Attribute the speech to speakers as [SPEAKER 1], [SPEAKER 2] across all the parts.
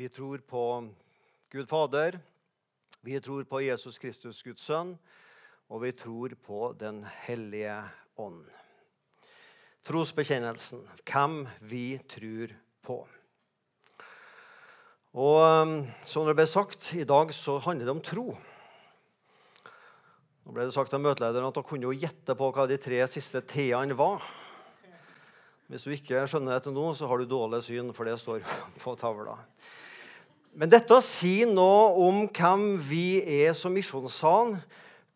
[SPEAKER 1] Vi tror på Gud Fader, vi tror på Jesus Kristus, Guds sønn, og vi tror på Den hellige ånd. Trosbekjennelsen hvem vi tror på. Og um, som det ble sagt, i dag så handler det om tro. Nå ble det sagt av møtelederen at han kunne jo gjette på hva de tre siste T-ene var. Hvis du ikke skjønner dette nå, så har du dårlig syn, for det står på tavla. Men dette sier noe om hvem vi er som misjonssalen,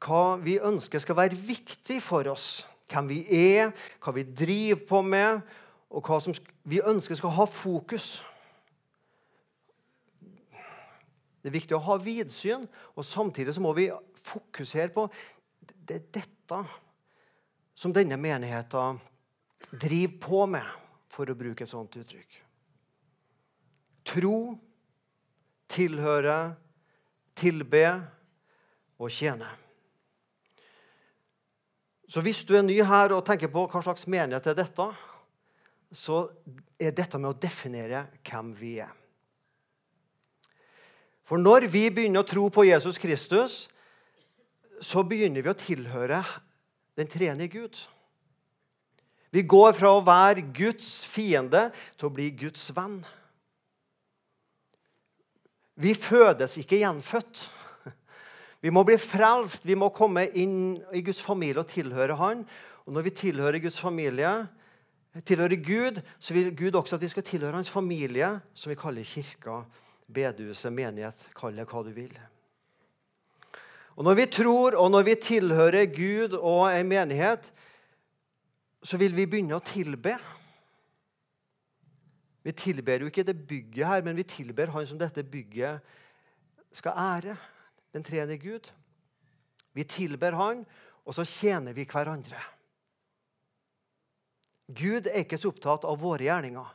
[SPEAKER 1] hva vi ønsker skal være viktig for oss. Hvem vi er, hva vi driver på med, og hva som vi ønsker skal ha fokus. Det er viktig å ha vidsyn, og samtidig så må vi fokusere på det er dette som denne menigheten driver på med, for å bruke et sånt uttrykk. Tro, tilhøre, tilbe og tjene. Så hvis du er ny her og tenker på hva slags menighet er dette, så er dette med å definere hvem vi er. For når vi begynner å tro på Jesus Kristus, så begynner vi å tilhøre den tredje Gud. Vi går fra å være Guds fiende til å bli Guds venn. Vi fødes ikke gjenfødt. Vi må bli frelst. Vi må komme inn i Guds familie og tilhøre Han. Og når vi tilhører Guds familie, tilhører Gud, så vil Gud også at vi skal tilhøre Hans familie, som vi kaller kirka, bedehuset, menighet, kall det hva du vil. Og Når vi tror og når vi tilhører Gud og en menighet, så vil vi begynne å tilbe. Vi tilber jo ikke det bygget her, men vi tilber Han som dette bygget skal ære. Den tredje Gud. Vi tilber Han, og så tjener vi hverandre. Gud er ikke så opptatt av våre gjerninger,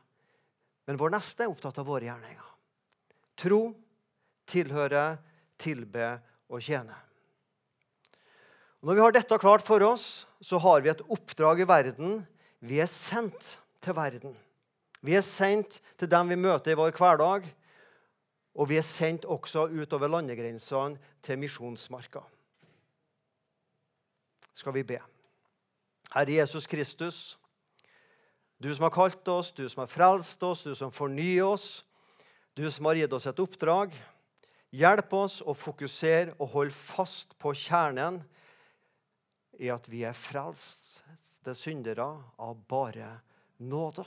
[SPEAKER 1] men vår neste er opptatt av våre gjerninger. Tro, tilhøre, tilbe og tjene. Når vi har dette klart for oss, så har vi et oppdrag i verden. Vi er sendt til verden. Vi er sendt til dem vi møter i vår hverdag. Og vi er sendt også utover landegrensene til misjonsmarka. Skal vi be. Herre Jesus Kristus, du som har kalt oss, du som har frelst oss, du som fornyer oss, du som har gitt oss et oppdrag. Hjelp oss å fokusere og holde fast på kjernen i at vi er frelste syndere av bare nåde.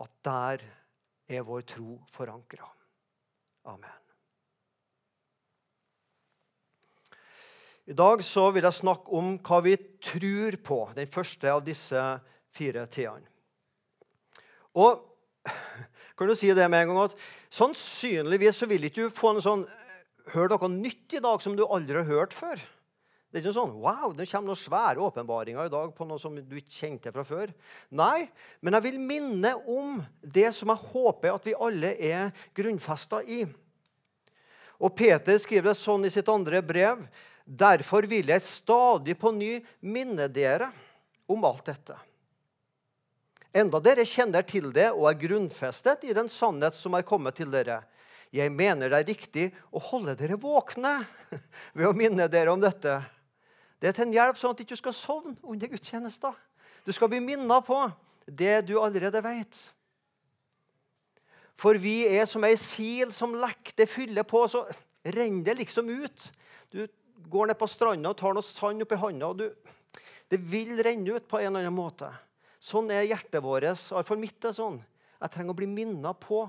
[SPEAKER 1] At der er vår tro forankra. Amen. I dag så vil jeg snakke om hva vi tror på, den første av disse fire t-ene. Og kan du si det med en gang at Sannsynligvis så vil ikke du få en sånn Hør noe nytt i dag som du aldri har hørt før. Det er ikke sånn wow, det kommer noen svære åpenbaringer i dag på noe som du ikke kjente fra før. Nei, men jeg vil minne om det som jeg håper at vi alle er grunnfesta i. Og Peter skriver det sånn i sitt andre brev. Derfor vil jeg stadig på ny minne dere om alt dette. Enda dere kjenner til det og er grunnfestet i den sannhet som er kommet til dere. Jeg mener det er riktig å holde dere våkne ved å minne dere om dette. Det er til en hjelp sånn at du ikke skal sovne under gudstjenester. Du skal bli minnet på det du allerede vet. For vi er som ei sil som lekker. Det fyller på, så renner det liksom ut. Du går ned på stranda og tar noe sand oppi handa, og du, det vil renne ut på en eller annen måte. Sånn er hjertet vårt. Iallfall mitt er sånn. Jeg trenger å bli minnet på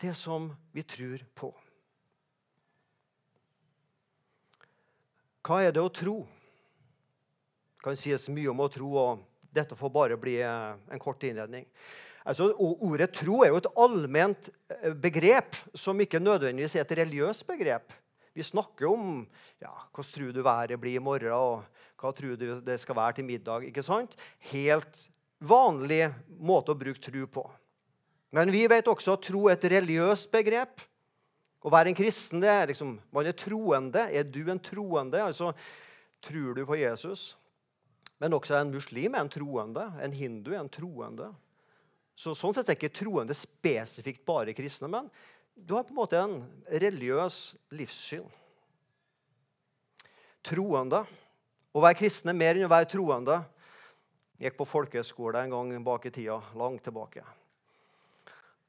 [SPEAKER 1] det som vi tror på. Hva er det å tro? Kan sies mye om å tro, og dette får bare bli eh, en kort innledning. Altså, ordet tro er jo et allment eh, begrep som ikke nødvendigvis er et religiøst begrep. Vi snakker om ja, hvordan tror du været blir i morgen, og hva tror du det skal være til middag. ikke sant? Helt vanlig måte å bruke tro på. Men vi vet også at tro er et religiøst begrep. Å være en kristen det er liksom, Man er troende. Er du en troende? Altså, Tror du på Jesus? Men også en muslim er en troende. En hindu er en troende. Så Sånn sett er ikke troende spesifikt bare kristne, men du har på en måte en religiøs livssyn. Troende. Å være kristne er mer enn å være troende. Jeg gikk på folkehøyskole en gang bak i tida, langt tilbake.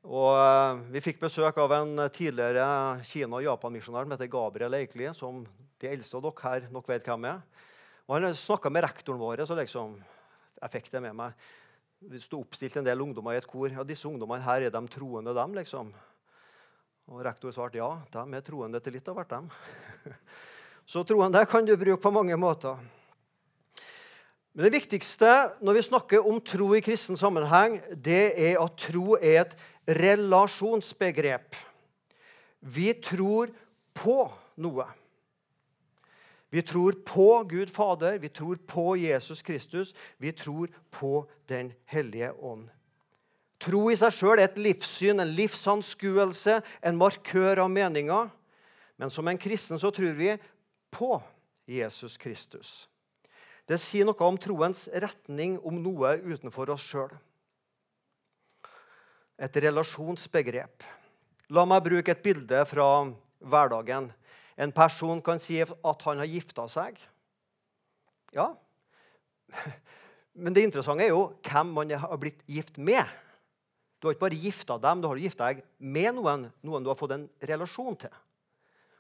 [SPEAKER 1] Og eh, Vi fikk besøk av en tidligere Kina- og Japan-misjonær som heter Gabriel Eikli, som de eldste av dere her nok vet hvem er. Og Han snakka med rektoren vår, så liksom, jeg fikk det med meg. Vi sto oppstilt en del ungdommer i et kor. Ja, disse ungdommene her, er de troende, dem? liksom? Og Rektor svarte ja, de er troende til litt av hvert, dem. Så troen der kan du bruke på mange måter. Men det viktigste når vi snakker om tro i kristen sammenheng, det er at tro er et relasjonsbegrep. Vi tror på noe. Vi tror på Gud Fader, vi tror på Jesus Kristus, vi tror på Den hellige ånd. Tro i seg sjøl er et livssyn, en livsanskuelse, en markør av meninger. Men som en kristen så tror vi på Jesus Kristus. Det sier noe om troens retning om noe utenfor oss sjøl. Et relasjonsbegrep. La meg bruke et bilde fra hverdagen. En person kan si at han har gifta seg. Ja. Men det interessante er jo hvem man har blitt gift med. Du har ikke bare gifta dem, du har gifta deg med noen, noen du har fått en relasjon til.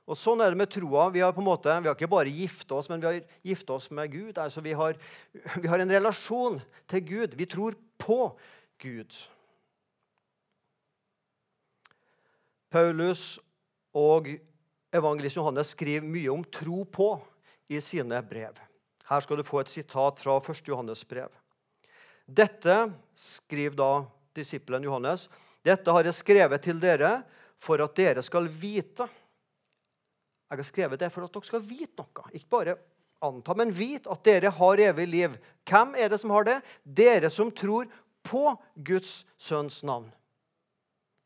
[SPEAKER 1] Og Sånn er det med troa. Vi har på en måte, vi har ikke bare gifta oss, men vi har gifta oss med Gud. Altså vi, har, vi har en relasjon til Gud. Vi tror på Gud. Paulus og evangelist Johannes skriver mye om tro på i sine brev. Her skal du få et sitat fra 1. Johannes brev. Dette skriver da disippelen Johannes. Dette har jeg skrevet til dere for at dere skal vite jeg har skrevet det for at dere skal vite noe. Ikke bare anta, men vite at dere har evig liv. Hvem er det som har det? Dere som tror på Guds sønns navn.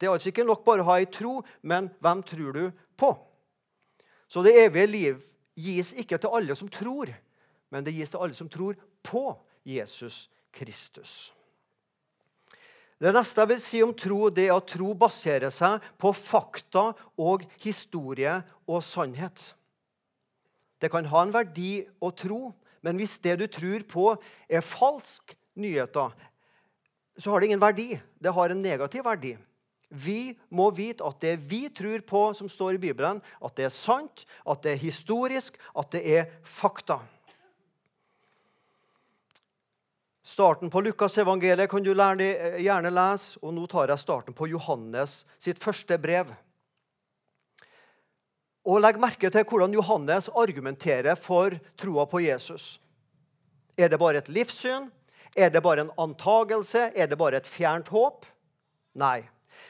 [SPEAKER 1] Det er altså ikke nok bare å ha ei tro, men hvem tror du på? Så det evige liv gis ikke til alle som tror, men det gis til alle som tror på Jesus Kristus. Det neste jeg vil si om tro, det er at tro baserer seg på fakta og historie og sannhet. Det kan ha en verdi å tro, men hvis det du tror på, er falsk nyheter, så har det ingen verdi. Det har en negativ verdi. Vi må vite at det vi tror på, som står i Bibelen, at det er sant, at det er historisk, at det er fakta. Starten på Lukas evangeliet kan du gjerne lese, og nå tar jeg starten på Johannes sitt første brev. Og Legg merke til hvordan Johannes argumenterer for troa på Jesus. Er det bare et livssyn? Er det bare en antagelse? Er det bare et fjernt håp? Nei.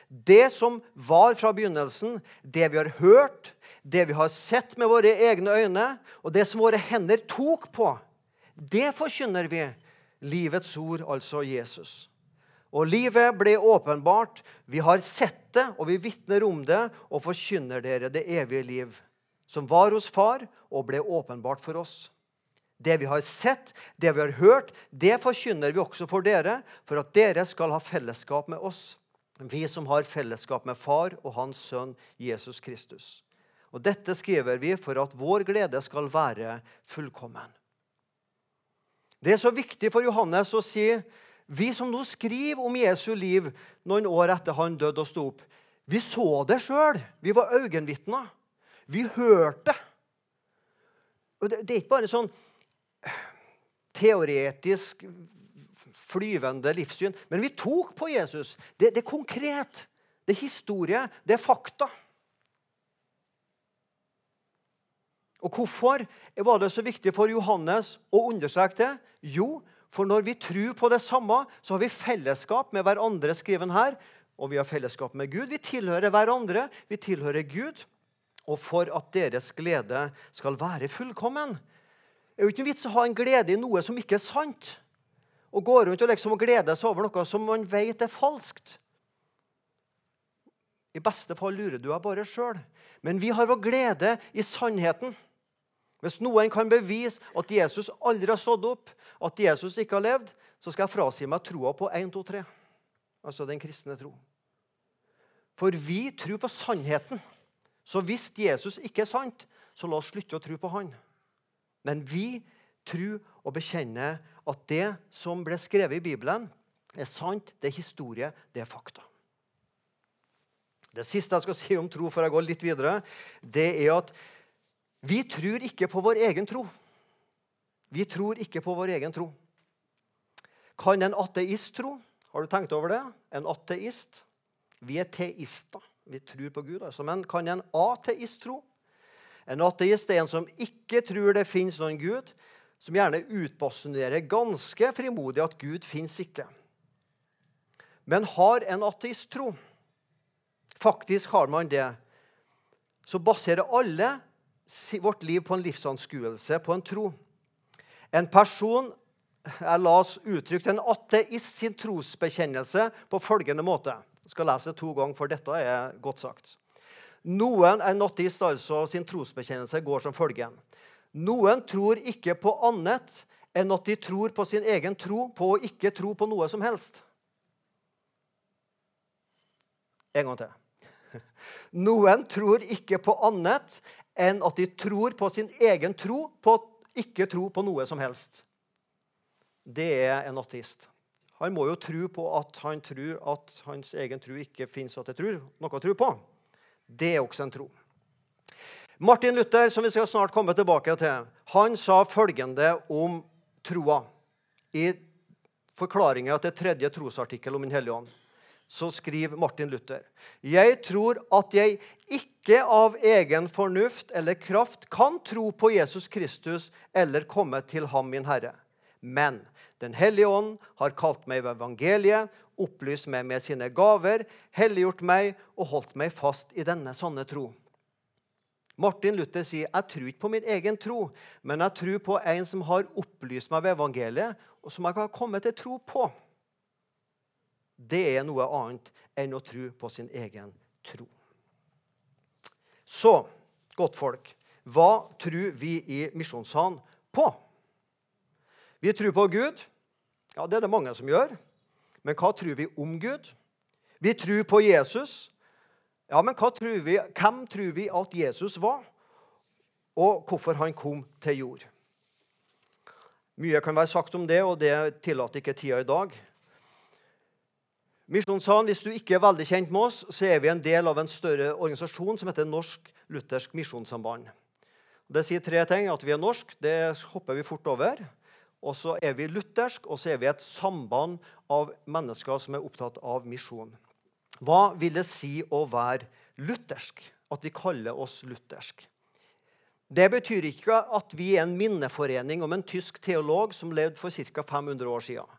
[SPEAKER 1] Det som var fra begynnelsen, det vi har hørt, det vi har sett med våre egne øyne, og det som våre hender tok på, det forkynner vi Livets ord, altså Jesus. Og livet ble åpenbart. Vi har sett det, og vi vitner om det og forkynner dere det evige liv, som var hos Far og ble åpenbart for oss. Det vi har sett, det vi har hørt, det forkynner vi også for dere, for at dere skal ha fellesskap med oss, vi som har fellesskap med Far og Hans Sønn Jesus Kristus. Og Dette skriver vi for at vår glede skal være fullkommen. Det er så viktig for Johannes å si vi som nå skriver om Jesu liv noen år etter han døde og sto opp, vi så det sjøl. Vi var øyenvitner. Vi hørte. Og det, det er ikke bare sånn teoretisk flyvende livssyn. Men vi tok på Jesus. Det, det er konkret. Det er historie. Det er fakta. Og Hvorfor var det så viktig for Johannes å understreke det? Jo, for når vi tror på det samme, så har vi fellesskap med hverandre, skriven her. Og vi har fellesskap med Gud. Vi tilhører hverandre. Vi tilhører Gud. Og for at deres glede skal være fullkommen. Det er jo ikke vits å ha en glede i noe som ikke er sant. Og går rundt og liksom gleder seg over noe som man vet er falskt. I beste fall lurer du deg bare sjøl. Men vi har vår glede i sannheten. Hvis noen kan bevise at Jesus aldri har stått opp, at Jesus ikke har levd, så skal jeg frasi meg troa på 1, 2, 3. altså den kristne tro. For vi tror på sannheten. Så hvis Jesus ikke er sant, så la oss slutte å tro på han. Men vi tror og bekjenner at det som ble skrevet i Bibelen, er sant, det er historie, det er fakta. Det siste jeg skal si om tro, før jeg går litt videre, det er at vi tror ikke på vår egen tro. Vi tror ikke på vår egen tro. Kan en ateist tro? Har du tenkt over det? En ateist? Vi er teister. Vi tror på Gud. Altså. Men kan en ateist tro? En ateist er en som ikke tror det fins noen Gud, som gjerne utbasunerer ganske frimodig at Gud fins ikke. Men har en ateist tro? Faktisk har man det. Så baserer alle vårt liv på en livsanskuelse, på en tro. En person jeg la oss uttrykt en ateist sin trosbekjennelse på følgende måte. Jeg skal lese det to ganger, for dette er godt sagt. Noen en ateist altså sin trosbekjennelse går som følger. Noen tror ikke på annet enn at de tror på sin egen tro på å ikke tro på noe som helst. En gang til. Noen tror ikke på annet enn at de tror på sin egen tro på å ikke tro på noe som helst. Det er en ateist. Han må jo tro på at han tror at hans egen tro ikke fins at det tror noe å tro på. Det er også en tro. Martin Luther, som vi skal snart komme tilbake til, han sa følgende om troa i forklaringa til tredje trosartikkel om Den hellige ånd så skriver Martin Luther Jeg tror at jeg ikke av egen fornuft eller kraft kan tro på Jesus Kristus eller komme til ham, min Herre. Men Den hellige ånd har kalt meg ved evangeliet, opplyst meg med sine gaver, helliggjort meg og holdt meg fast i denne sanne tro. Martin Luther sier jeg tror ikke på min egen tro, men jeg tror på en som har opplyst meg ved evangeliet, og som jeg har kommet til tro på det er noe annet enn å tro på sin egen tro. Så, godt folk, hva tror vi i Misjonssalen på? Vi tror på Gud. Ja, Det er det mange som gjør. Men hva tror vi om Gud? Vi tror på Jesus. Ja, men tror vi, hvem tror vi at Jesus var, og hvorfor han kom til jord? Mye kan være sagt om det, og det tillater ikke tida i dag. Misjonssalen, Hvis du ikke er veldig kjent med oss, så er vi en del av en større organisasjon som heter Norsk Luthersk Misjonssamband. Det sier tre ting. At vi er norsk, det hopper vi fort over. Og så er vi luthersk, og så er vi et samband av mennesker som er opptatt av misjon. Hva vil det si å være luthersk? At vi kaller oss luthersk? Det betyr ikke at vi er en minneforening om en tysk teolog som levde for ca. 500 år siden.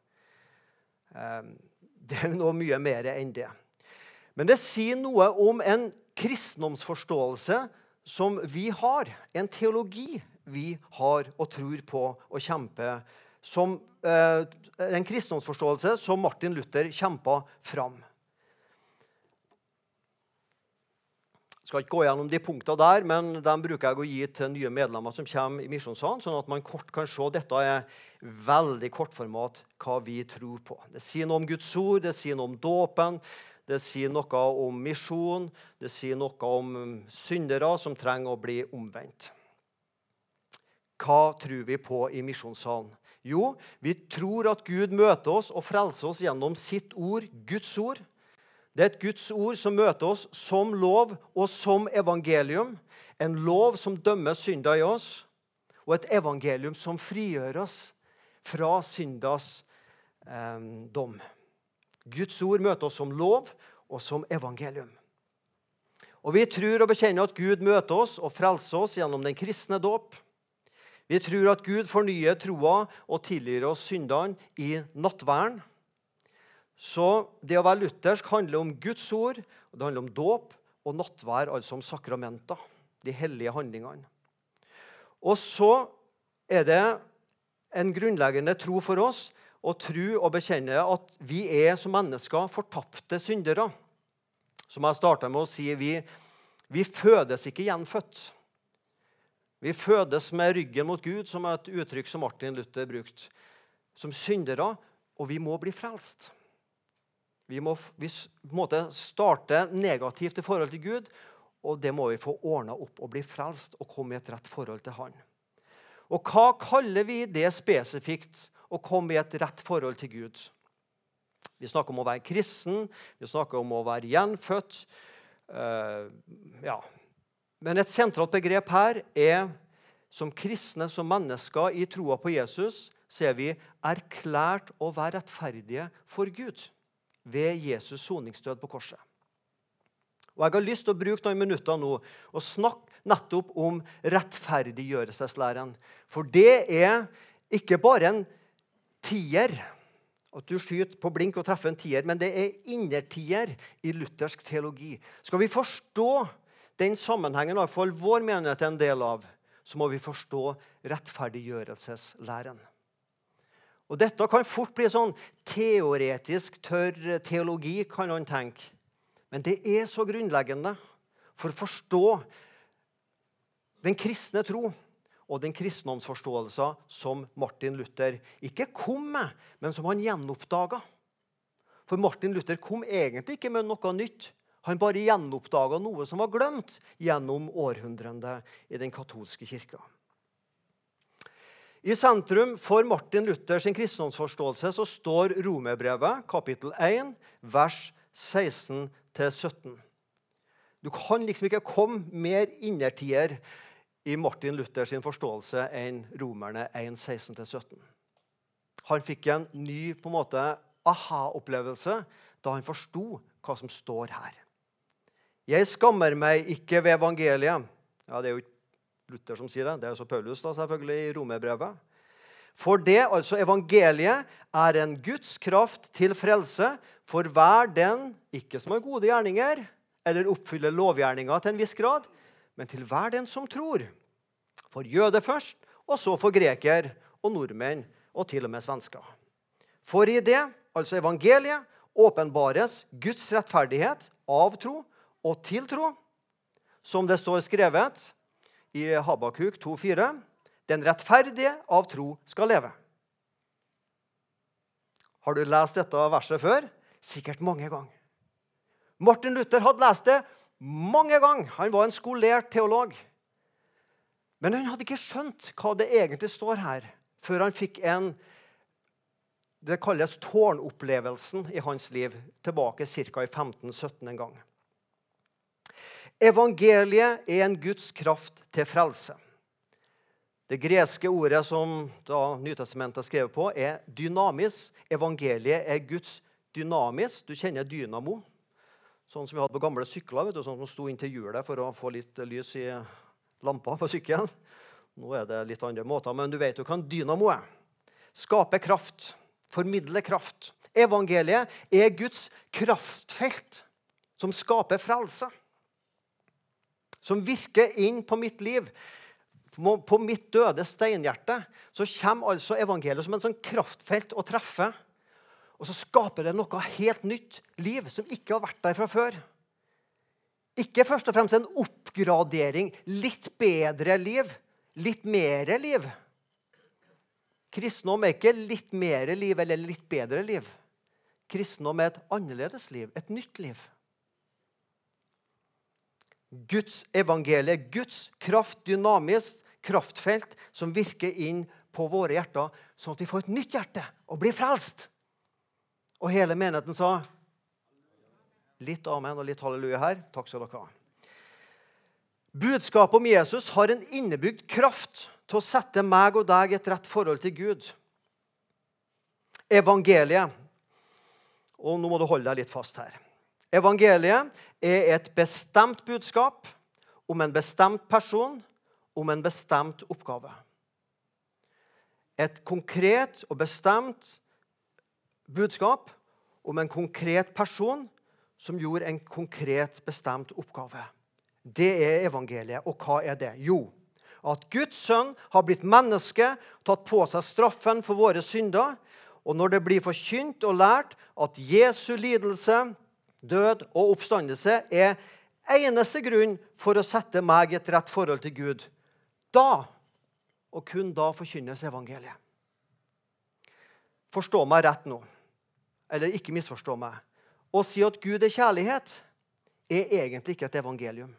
[SPEAKER 1] Ehm, det er noe mye mer enn det. Men det sier noe om en kristendomsforståelse som vi har. En teologi vi har og tror på og kjemper. Som, eh, en kristendomsforståelse som Martin Luther kjempa fram. Skal ikke gå gjennom de punktene der, men de bruker jeg å gi til nye medlemmer som kommer i Misjonssalen, sånn at man kort kan se dette er veldig kortformat hva vi tror på. Det sier noe om Guds ord, det sier noe om dåpen, det sier noe om misjon, det sier noe om syndere som trenger å bli omvendt. Hva tror vi på i Misjonssalen? Jo, vi tror at Gud møter oss og frelser oss gjennom sitt ord, Guds ord. Det er et Guds ord som møter oss som lov og som evangelium. En lov som dømmer synder i oss, og et evangelium som frigjør oss fra syndas eh, dom. Guds ord møter oss som lov og som evangelium. Og Vi tror og bekjenner at Gud møter oss og frelser oss gjennom den kristne dåp. Vi tror at Gud fornyer troa og tilgir oss syndene i nattverden. Så det å være luthersk handler om Guds ord, og det handler om dåp og nattvær, altså om sakramenter. De hellige handlingene. Og så er det en grunnleggende tro for oss å tro og bekjenne at vi er som mennesker fortapte syndere. Som jeg starta med å si, vi, vi fødes ikke gjenfødt. Vi fødes med ryggen mot Gud, som er et uttrykk som Martin Luther brukte. Som syndere, og vi må bli frelst. Vi må, vi måte starte negativt i forhold til Gud, og det må vi få ordna opp og bli frelst og komme i et rett forhold til Han. Og hva kaller vi det spesifikt å komme i et rett forhold til Gud? Vi snakker om å være kristen, vi snakker om å være gjenfødt. Uh, ja. Men et sentralt begrep her er som kristne, som mennesker i troa på Jesus, så er vi erklært å være rettferdige for Gud ved Jesus soningsdød på korset. Og Jeg har lyst til å bruke noen minutter nå og snakke nettopp om rettferdiggjørelseslæren. For det er ikke bare en tier, at du skyter på blink og treffer en tier, men det er innertier i luthersk teologi. Skal vi forstå den sammenhengen iallfall vår menighet er en del av, så må vi forstå rettferdiggjørelseslæren. Og Dette kan fort bli sånn teoretisk tørr teologi, kan noen tenke. Men det er så grunnleggende for å forstå den kristne tro og den kristendomsforståelsen som Martin Luther ikke kom med, men som han gjenoppdaga. For Martin Luther kom egentlig ikke med noe nytt. Han bare gjenoppdaga noe som var glemt gjennom århundrene i den katolske kirka. I sentrum for Martin Luthers kristendomsforståelse så står Romerbrevet, kapittel 1, vers 16-17. Du kan liksom ikke komme mer innertier i Martin Luthers forståelse enn Romerne 1, 16-17. Han fikk en ny på en måte, aha-opplevelse da han forsto hva som står her. Jeg skammer meg ikke ved evangeliet. Ja, Det er jo ikke Luther som sier det. Det er også Paulus da, selvfølgelig i romerbrevet. For det, altså evangeliet, er en Guds kraft til frelse for hver den ikke som har gode gjerninger eller oppfyller lovgjerninga til en viss grad, men til hver den som tror. For jøde først, og så for greker og nordmenn og til og med svensker. For i det, altså evangeliet, åpenbares Guds rettferdighet av tro og til tro, som det står skrevet i Habakuk 2,4.: Den rettferdige av tro skal leve. Har du lest dette verset før? Sikkert mange ganger. Martin Luther hadde lest det mange ganger. Han var en skolert teolog. Men han hadde ikke skjønt hva det egentlig står her, før han fikk en det kalles tårnopplevelsen i hans liv, tilbake ca. i 1517 en gang. Evangeliet er en Guds kraft til frelse. Det greske ordet som da Nytestamentet er skrevet på, er dynamis. Evangeliet er Guds dynamis. Du kjenner dynamo. Sånn som vi hadde på gamle sykler, vet du, sånn som sto inntil hjulet for å få litt lys i lampa på sykkelen. Nå er det litt andre måter, men du vet jo hva en dynamo er. Skape kraft. Formidle kraft. Evangeliet er Guds kraftfelt som skaper frelse. Som virker inn på mitt liv. På mitt døde steinhjerte så kommer altså evangeliet som en sånn kraftfelt å treffe. Og så skaper det noe helt nytt liv som ikke har vært der fra før. Ikke først og fremst en oppgradering, litt bedre liv, litt mere liv. Kristendom er ikke litt mere liv eller litt bedre liv. Kristendom er et annerledes liv, et nytt liv. Guds evangelie, Guds kraft, dynamisk kraftfelt som virker inn på våre hjerter, sånn at vi får et nytt hjerte og blir frelst. Og hele menigheten sa litt amen og litt halleluja her. Takk skal dere ha. Budskapet om Jesus har en innebygd kraft til å sette meg og deg i et rett forhold til Gud. Evangeliet Og nå må du holde deg litt fast her. Evangeliet er et bestemt budskap om en bestemt person, om en bestemt oppgave. Et konkret og bestemt budskap om en konkret person som gjorde en konkret, bestemt oppgave. Det er evangeliet. Og hva er det? Jo, at Guds sønn har blitt menneske, tatt på seg straffen for våre synder. Og når det blir forkynt og lært at Jesu lidelse, død og oppstandelse er eneste grunn for å sette meg i et rett forhold til Gud, da, og kun da, forkynnes evangeliet. Forstå meg rett nå, eller ikke misforstå meg. å si at Gud er kjærlighet, er egentlig ikke et evangelium.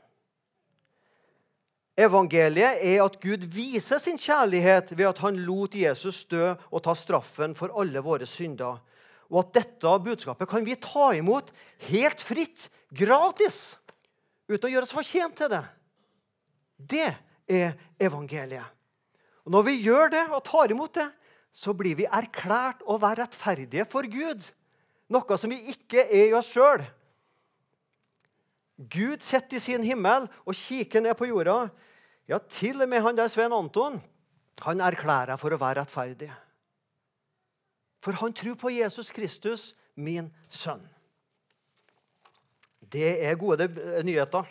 [SPEAKER 1] Evangeliet er at Gud viser sin kjærlighet ved at han lot Jesus dø og ta straffen for alle våre synder. Og at dette budskapet kan vi ta imot helt fritt, gratis, uten å gjøre oss fortjent til det. Det er evangeliet. Og Når vi gjør det og tar imot det, så blir vi erklært å være rettferdige for Gud. Noe som vi ikke er i oss sjøl. Gud sitter i sin himmel og kikker ned på jorda. Ja, til og med han der Svein Anton han erklærer for å være rettferdig. For han tror på Jesus Kristus, min sønn. Det er gode nyheter.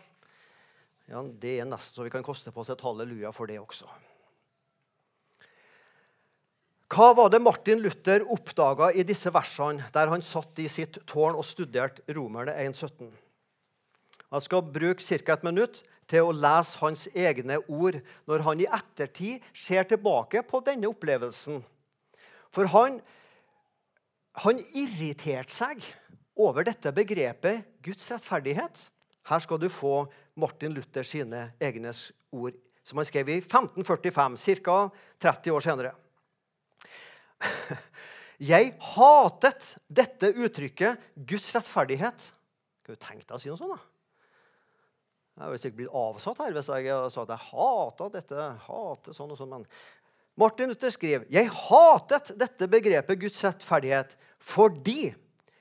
[SPEAKER 1] Ja, Det er nesten så vi kan koste på oss et halleluja for det også. Hva var det Martin Luther oppdaga i disse versene der han satt i sitt tårn og studerte Romerne 1,17? Jeg skal bruke ca. et minutt til å lese hans egne ord når han i ettertid ser tilbake på denne opplevelsen. For han, han irriterte seg over dette begrepet Guds rettferdighet. Her skal du få Martin Luther sine egne ord, som han skrev i 1545, ca. 30 år senere. Jeg hatet dette uttrykket 'Guds rettferdighet'. Skal du tenke deg å si noe sånt? da? Jeg hadde sikkert blitt avsatt her hvis jeg sa at jeg hata dette. hater sånn og sånn, men Martin Luther skriver jeg hatet dette begrepet Guds rettferdighet fordi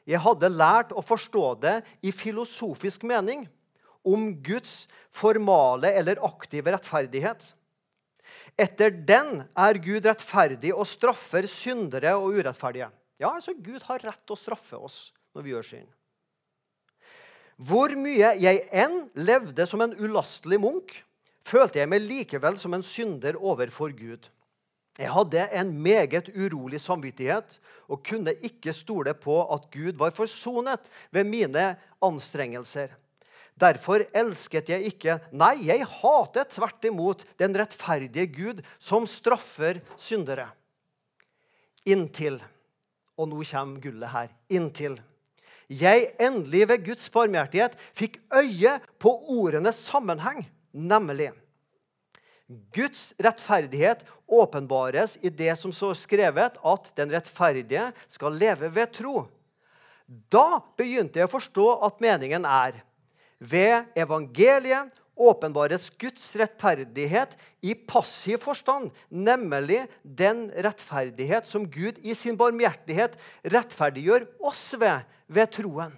[SPEAKER 1] jeg hadde lært å forstå det i filosofisk mening om Guds formale eller aktive rettferdighet. Etter den er Gud rettferdig og straffer syndere og urettferdige. Ja, altså Gud har rett til å straffe oss når vi gjør synd. Hvor mye jeg enn levde som en ulastelig munk, følte jeg meg likevel som en synder overfor Gud. Jeg hadde en meget urolig samvittighet og kunne ikke stole på at Gud var forsonet ved mine anstrengelser. Derfor elsket jeg ikke Nei, jeg hatet tvert imot den rettferdige Gud som straffer syndere. Inntil Og nå kommer gullet her. Inntil jeg endelig ved Guds barmhjertighet fikk øye på ordenes sammenheng, nemlig Guds rettferdighet åpenbares i det som så skrevet, at den rettferdige skal leve ved tro. Da begynte jeg å forstå at meningen er ved evangeliet åpenbares Guds rettferdighet i passiv forstand, nemlig den rettferdighet som Gud i sin barmhjertighet rettferdiggjør oss ved, ved troen.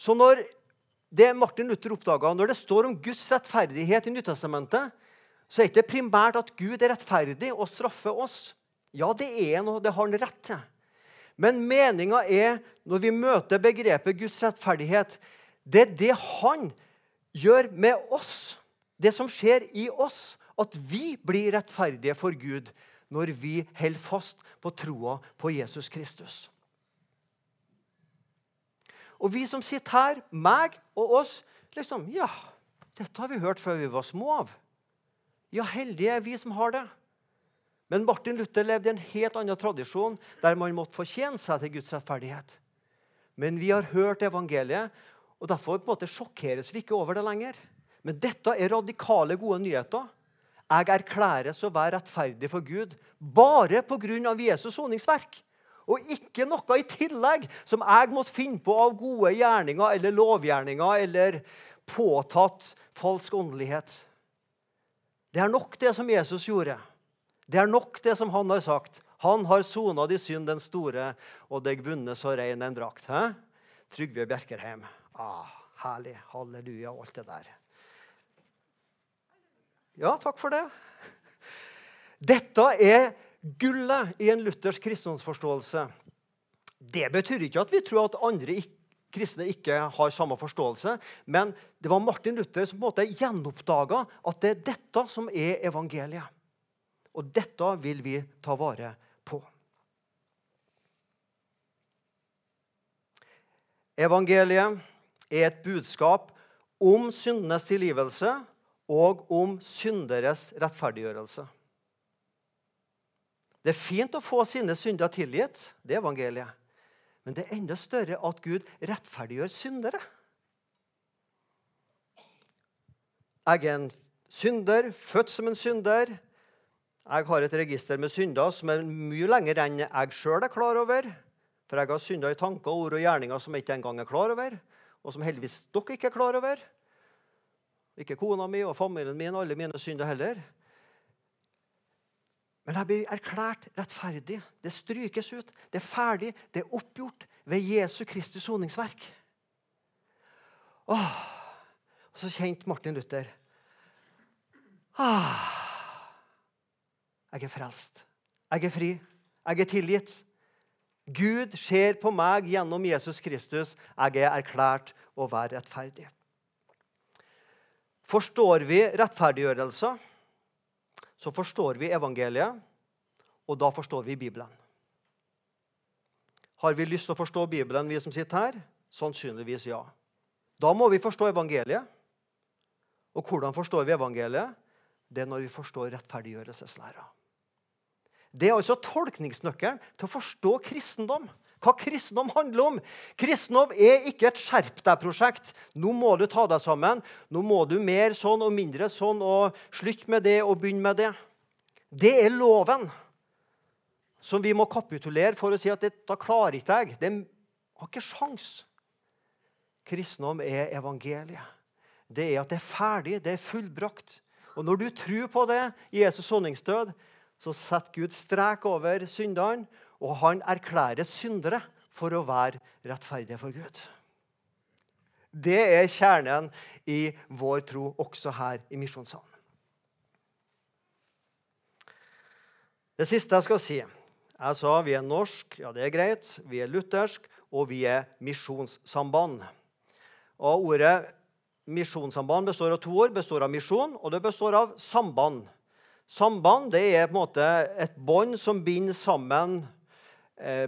[SPEAKER 1] Så når det Martin Luther oppdaga, når det står om Guds rettferdighet i Nyttestamentet, så er det ikke primært at Gud er rettferdig og straffer oss. Ja, det er noe, det har han rett til. Men meninga er, når vi møter begrepet Guds rettferdighet, det er det han gjør med oss, det som skjer i oss, at vi blir rettferdige for Gud når vi holder fast på troa på Jesus Kristus. Og vi som sitter her, meg og oss, liksom Ja, dette har vi hørt fra vi var små av. Ja, heldige er vi som har det. Men Martin Luther levde i en helt annen tradisjon, der man måtte fortjene seg til Guds rettferdighet. Men vi har hørt evangeliet, og Derfor på en måte sjokkeres vi ikke over det lenger. Men dette er radikale, gode nyheter. Jeg erklæres å være rettferdig for Gud bare pga. Jesus soningsverk. Og ikke noe i tillegg som jeg måtte finne på av gode gjerninger eller lovgjerninger eller påtatt falsk åndelighet. Det er nok det som Jesus gjorde. Det er nok det som han har sagt. Han har sona di synd den store, og deg vunnet så rein en drakt. Hæ? Trygve Bjerkerheim. Ah, herlig. Halleluja og alt det der. Ja, takk for det. Dette er gullet i en luthersk kristendomsforståelse. Det betyr ikke at vi tror at andre kristne ikke har samme forståelse, men det var Martin Luther som på en måte gjenoppdaga at det er dette som er evangeliet. Og dette vil vi ta vare på. Evangeliet er et budskap om syndenes tilgivelse og om synderes rettferdiggjørelse. Det er fint å få sine synder tilgitt. Det er evangeliet. Men det er enda større at Gud rettferdiggjør syndere. Jeg er en synder, født som en synder. Jeg har et register med synder som er mye lenger enn jeg sjøl er klar over. For jeg har synder i tanker, ord og gjerninger som jeg ikke engang er klar over, og som heldigvis dere ikke er klar over. Ikke kona mi og familien min, alle mine synder heller. Men jeg blir erklært rettferdig. Det strykes ut. Det er ferdig. Det er oppgjort ved Jesu Kristus soningsverk. Åh, og så kjente Martin Luther Åh, Jeg er frelst. Jeg er fri. Jeg er tilgitt. Gud ser på meg gjennom Jesus Kristus. Jeg er erklært å være rettferdig. Forstår vi rettferdiggjørelser, så forstår vi evangeliet, og da forstår vi Bibelen. Har vi lyst til å forstå Bibelen, vi som sitter her? Sannsynligvis ja. Da må vi forstå evangeliet. Og hvordan forstår vi evangeliet? Det er når vi forstår rettferdiggjørelseslæra. Det er altså tolkningsnøkkelen til å forstå kristendom. Hva kristendom handler om. Kristendom er ikke et skjerp deg-prosjekt. Nå må du ta deg sammen. Nå må du mer sånn og mindre sånn, og slutt med det og begynn med det. Det er loven som vi må kapitulere for å si at dette klarer ikke jeg. Det har ikke sjans. Kristendom er evangeliet. Det er at det er ferdig, det er fullbrakt. Og når du tror på det, Jesus soningsdød, så setter Gud strek over syndene, og han erklærer syndere for å være rettferdige for Gud. Det er kjernen i vår tro også her i Misjonssalen. Det siste jeg skal si Jeg sa vi er norsk, ja det er greit. Vi er luthersk, og vi er misjonssamband. Og Ordet misjonssamband består av to ord. består av misjon, og det består av samband. Samband det er på en måte et bånd som binder sammen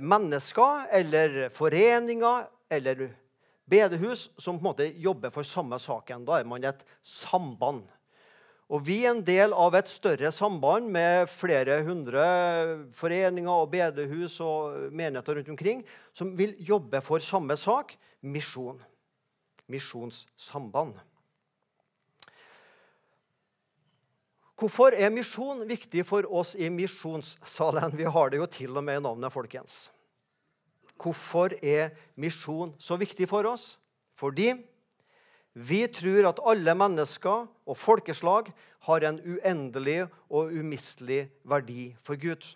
[SPEAKER 1] mennesker eller foreninger eller bedehus som på en måte jobber for samme saken. Da er man et samband. Og Vi er en del av et større samband med flere hundre foreninger og bedehus og menigheter rundt omkring som vil jobbe for samme sak misjon. Misjonssamband. Hvorfor er misjon viktig for oss i misjonssalen? Vi har det jo til og med i navnet, folkens. Hvorfor er misjon så viktig for oss? Fordi vi tror at alle mennesker og folkeslag har en uendelig og umistelig verdi for Gud.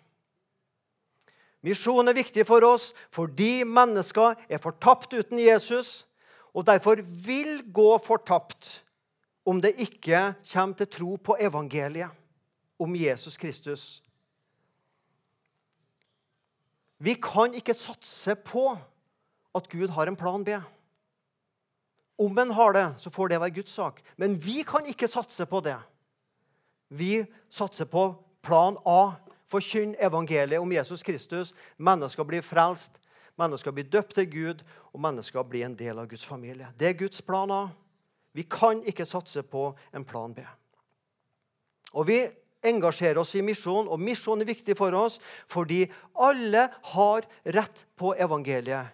[SPEAKER 1] Misjon er viktig for oss fordi mennesker er fortapt uten Jesus og derfor vil gå fortapt om det ikke kommer til tro på evangeliet om Jesus Kristus. Vi kan ikke satse på at Gud har en plan B. Om en har det, så får det være Guds sak. Men vi kan ikke satse på det. Vi satser på plan A. Forkynn evangeliet om Jesus Kristus. Mennesker blir frelst, mennesker blir døpt til Gud, og mennesker blir en del av Guds familie. Det er Guds plan A. Vi kan ikke satse på en plan B. Og Vi engasjerer oss i misjon, og misjon er viktig for oss fordi alle har rett på evangeliet.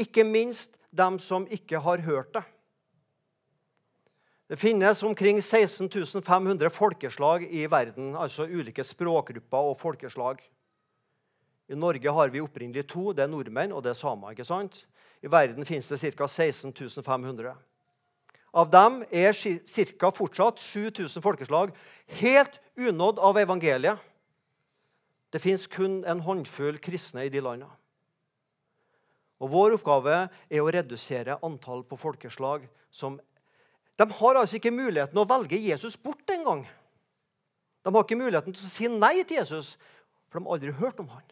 [SPEAKER 1] Ikke minst dem som ikke har hørt det. Det finnes omkring 16 500 folkeslag i verden, altså ulike språkgrupper og folkeslag. I Norge har vi opprinnelig to. Det er nordmenn og det er samer. ikke sant? I verden finnes det ca. 16 500. Av dem er ca. fortsatt 7000 folkeslag helt unådd av evangeliet. Det fins kun en håndfull kristne i de landene. Og Vår oppgave er å redusere antall på folkeslag som De har altså ikke muligheten å velge Jesus bort engang. De har ikke muligheten til å si nei til Jesus, for de har aldri hørt om han.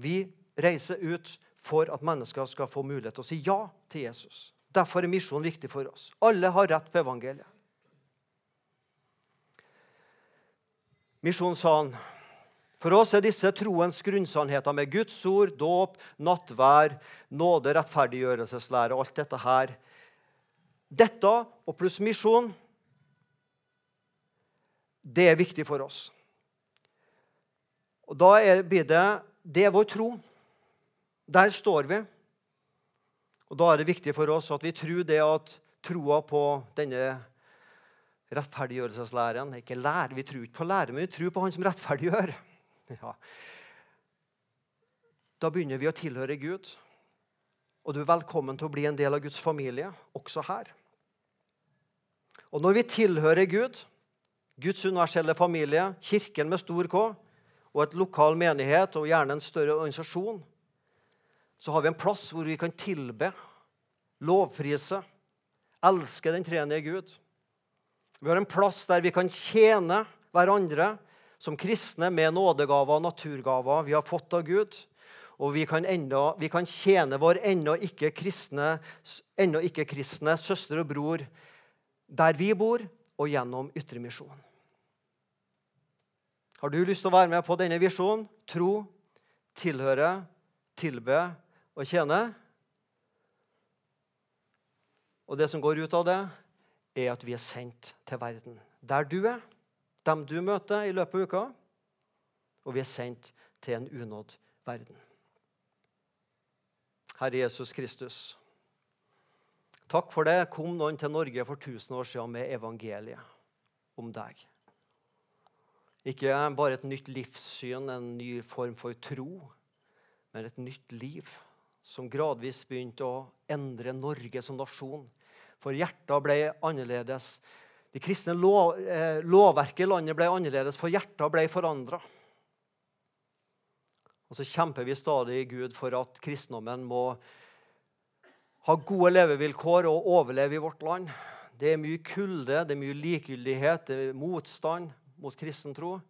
[SPEAKER 1] Vi reiser ut for at mennesker skal få mulighet til å si ja til Jesus. Derfor er misjonen viktig for oss. Alle har rett på evangeliet. Misjon sa han, For oss er disse troens grunnsannheter med Guds ord, dåp, nattvær, nåde, rettferdiggjørelseslære og alt dette her. Dette og pluss misjon, det er viktig for oss. Og Da blir det det er vår tro. Der står vi. Og Da er det viktig for oss at vi tror det at troa på denne rettferdiggjørelseslæren ikke lære, Vi tror ikke på lære, men vi tror på Han som rettferdiggjør. Ja. Da begynner vi å tilhøre Gud. Og du er velkommen til å bli en del av Guds familie, også her. Og når vi tilhører Gud, Guds universelle familie, Kirken med stor K, og et lokal menighet og gjerne en større organisasjon, så har vi en plass hvor vi kan tilbe, lovprise, elske den tredje Gud. Vi har en plass der vi kan tjene hverandre som kristne med nådegaver og naturgaver vi har fått av Gud. Og vi kan, enda, vi kan tjene vår ennå ikke-kristne ikke søster og bror der vi bor, og gjennom Ytremisjonen. Har du lyst til å være med på denne visjonen? Tro, tilhøre, tilbe og tjene? Og det som går ut av det, er at vi er sendt til verden. Der du er, dem du møter i løpet av uka. Og vi er sendt til en unådd verden. Herre Jesus Kristus, takk for det kom noen til Norge for 1000 år siden med evangeliet om deg. Ikke bare et nytt livssyn, en ny form for tro, men et nytt liv som gradvis begynte å endre Norge som nasjon. For hjertet ble annerledes. Det kristne lov, eh, lovverket i landet ble annerledes, for hjertet ble forandra. Og så kjemper vi stadig i Gud for at kristendommen må ha gode levevilkår og overleve i vårt land. Det er mye kulde, det er mye likegyldighet, det er motstand mot kristen tro.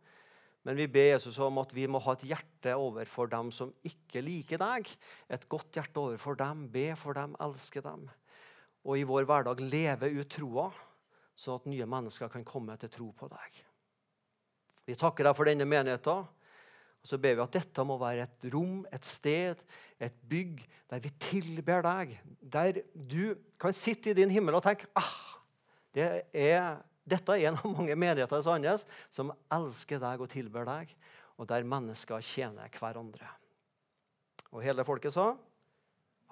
[SPEAKER 1] Men vi ber Jesus om at vi må ha et hjerte overfor dem som ikke liker deg. Et godt hjerte overfor dem. Be for dem, elske dem. Og i vår hverdag leve ut troa, så at nye mennesker kan komme til tro på deg. Vi takker deg for denne menigheten. Og så ber vi at dette må være et rom, et sted, et bygg der vi tilber deg. Der du kan sitte i din himmel og tenke ah, det er dette er en av mange menigheter i Sandnes som elsker deg og tilber deg, og der mennesker tjener hverandre. Og hele folket sa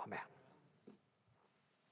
[SPEAKER 1] amen.